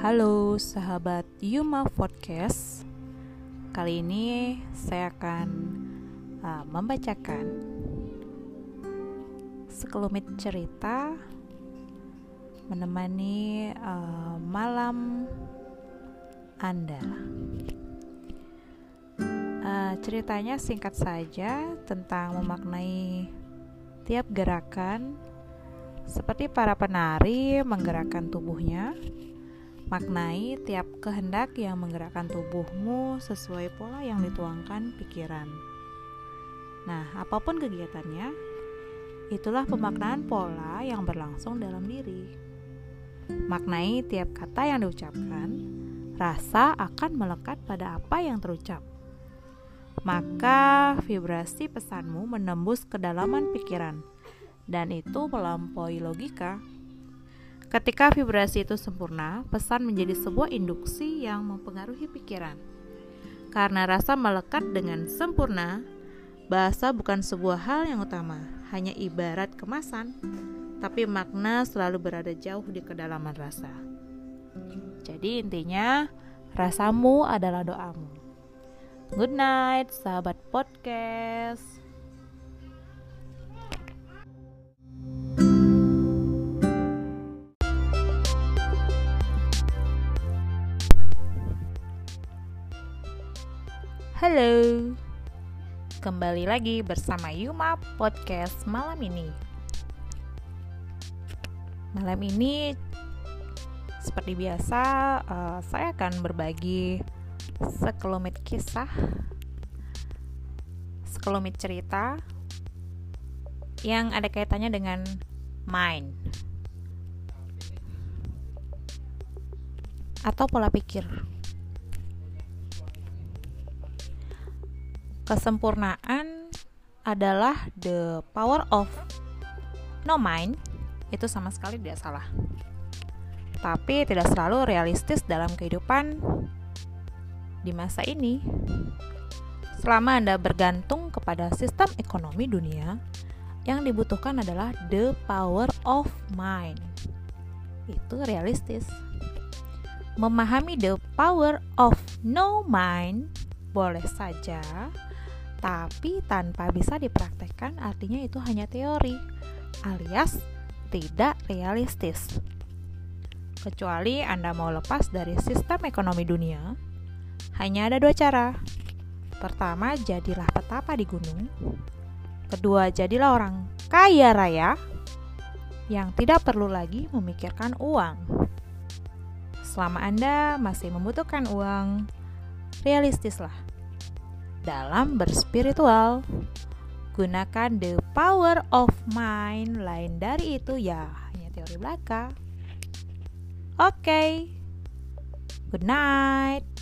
Halo sahabat Yuma Podcast. Kali ini saya akan uh, membacakan sekelumit cerita menemani uh, malam Anda. Uh, ceritanya singkat saja tentang memaknai tiap gerakan seperti para penari menggerakkan tubuhnya Maknai tiap kehendak yang menggerakkan tubuhmu sesuai pola yang dituangkan pikiran. Nah, apa pun kegiatannya, itulah pemaknaan pola yang berlangsung dalam diri. Maknai tiap kata yang diucapkan, rasa akan melekat pada apa yang terucap. Maka vibrasi pesanmu menembus kedalaman pikiran, dan itu melampaui logika. Ketika vibrasi itu sempurna, pesan menjadi sebuah induksi yang mempengaruhi pikiran. Karena rasa melekat dengan sempurna, bahasa bukan sebuah hal yang utama, hanya ibarat kemasan, tapi makna selalu berada jauh di kedalaman rasa. Jadi intinya, rasamu adalah doamu. Good night, sahabat podcast. Halo, kembali lagi bersama Yuma Podcast malam ini. Malam ini, seperti biasa, uh, saya akan berbagi sekelumit kisah, sekelumit cerita yang ada kaitannya dengan mind atau pola pikir. Kesempurnaan adalah the power of no mind. Itu sama sekali tidak salah. Tapi tidak selalu realistis dalam kehidupan di masa ini. Selama Anda bergantung kepada sistem ekonomi dunia yang dibutuhkan adalah the power of mind. Itu realistis. Memahami the power of no mind boleh saja tapi tanpa bisa dipraktekkan artinya itu hanya teori alias tidak realistis. Kecuali Anda mau lepas dari sistem ekonomi dunia, hanya ada dua cara. Pertama, jadilah petapa di gunung. Kedua, jadilah orang kaya raya yang tidak perlu lagi memikirkan uang. Selama Anda masih membutuhkan uang, realistislah dalam berspiritual. Gunakan the power of mind, lain dari itu ya hanya teori belaka. Oke, okay. good night.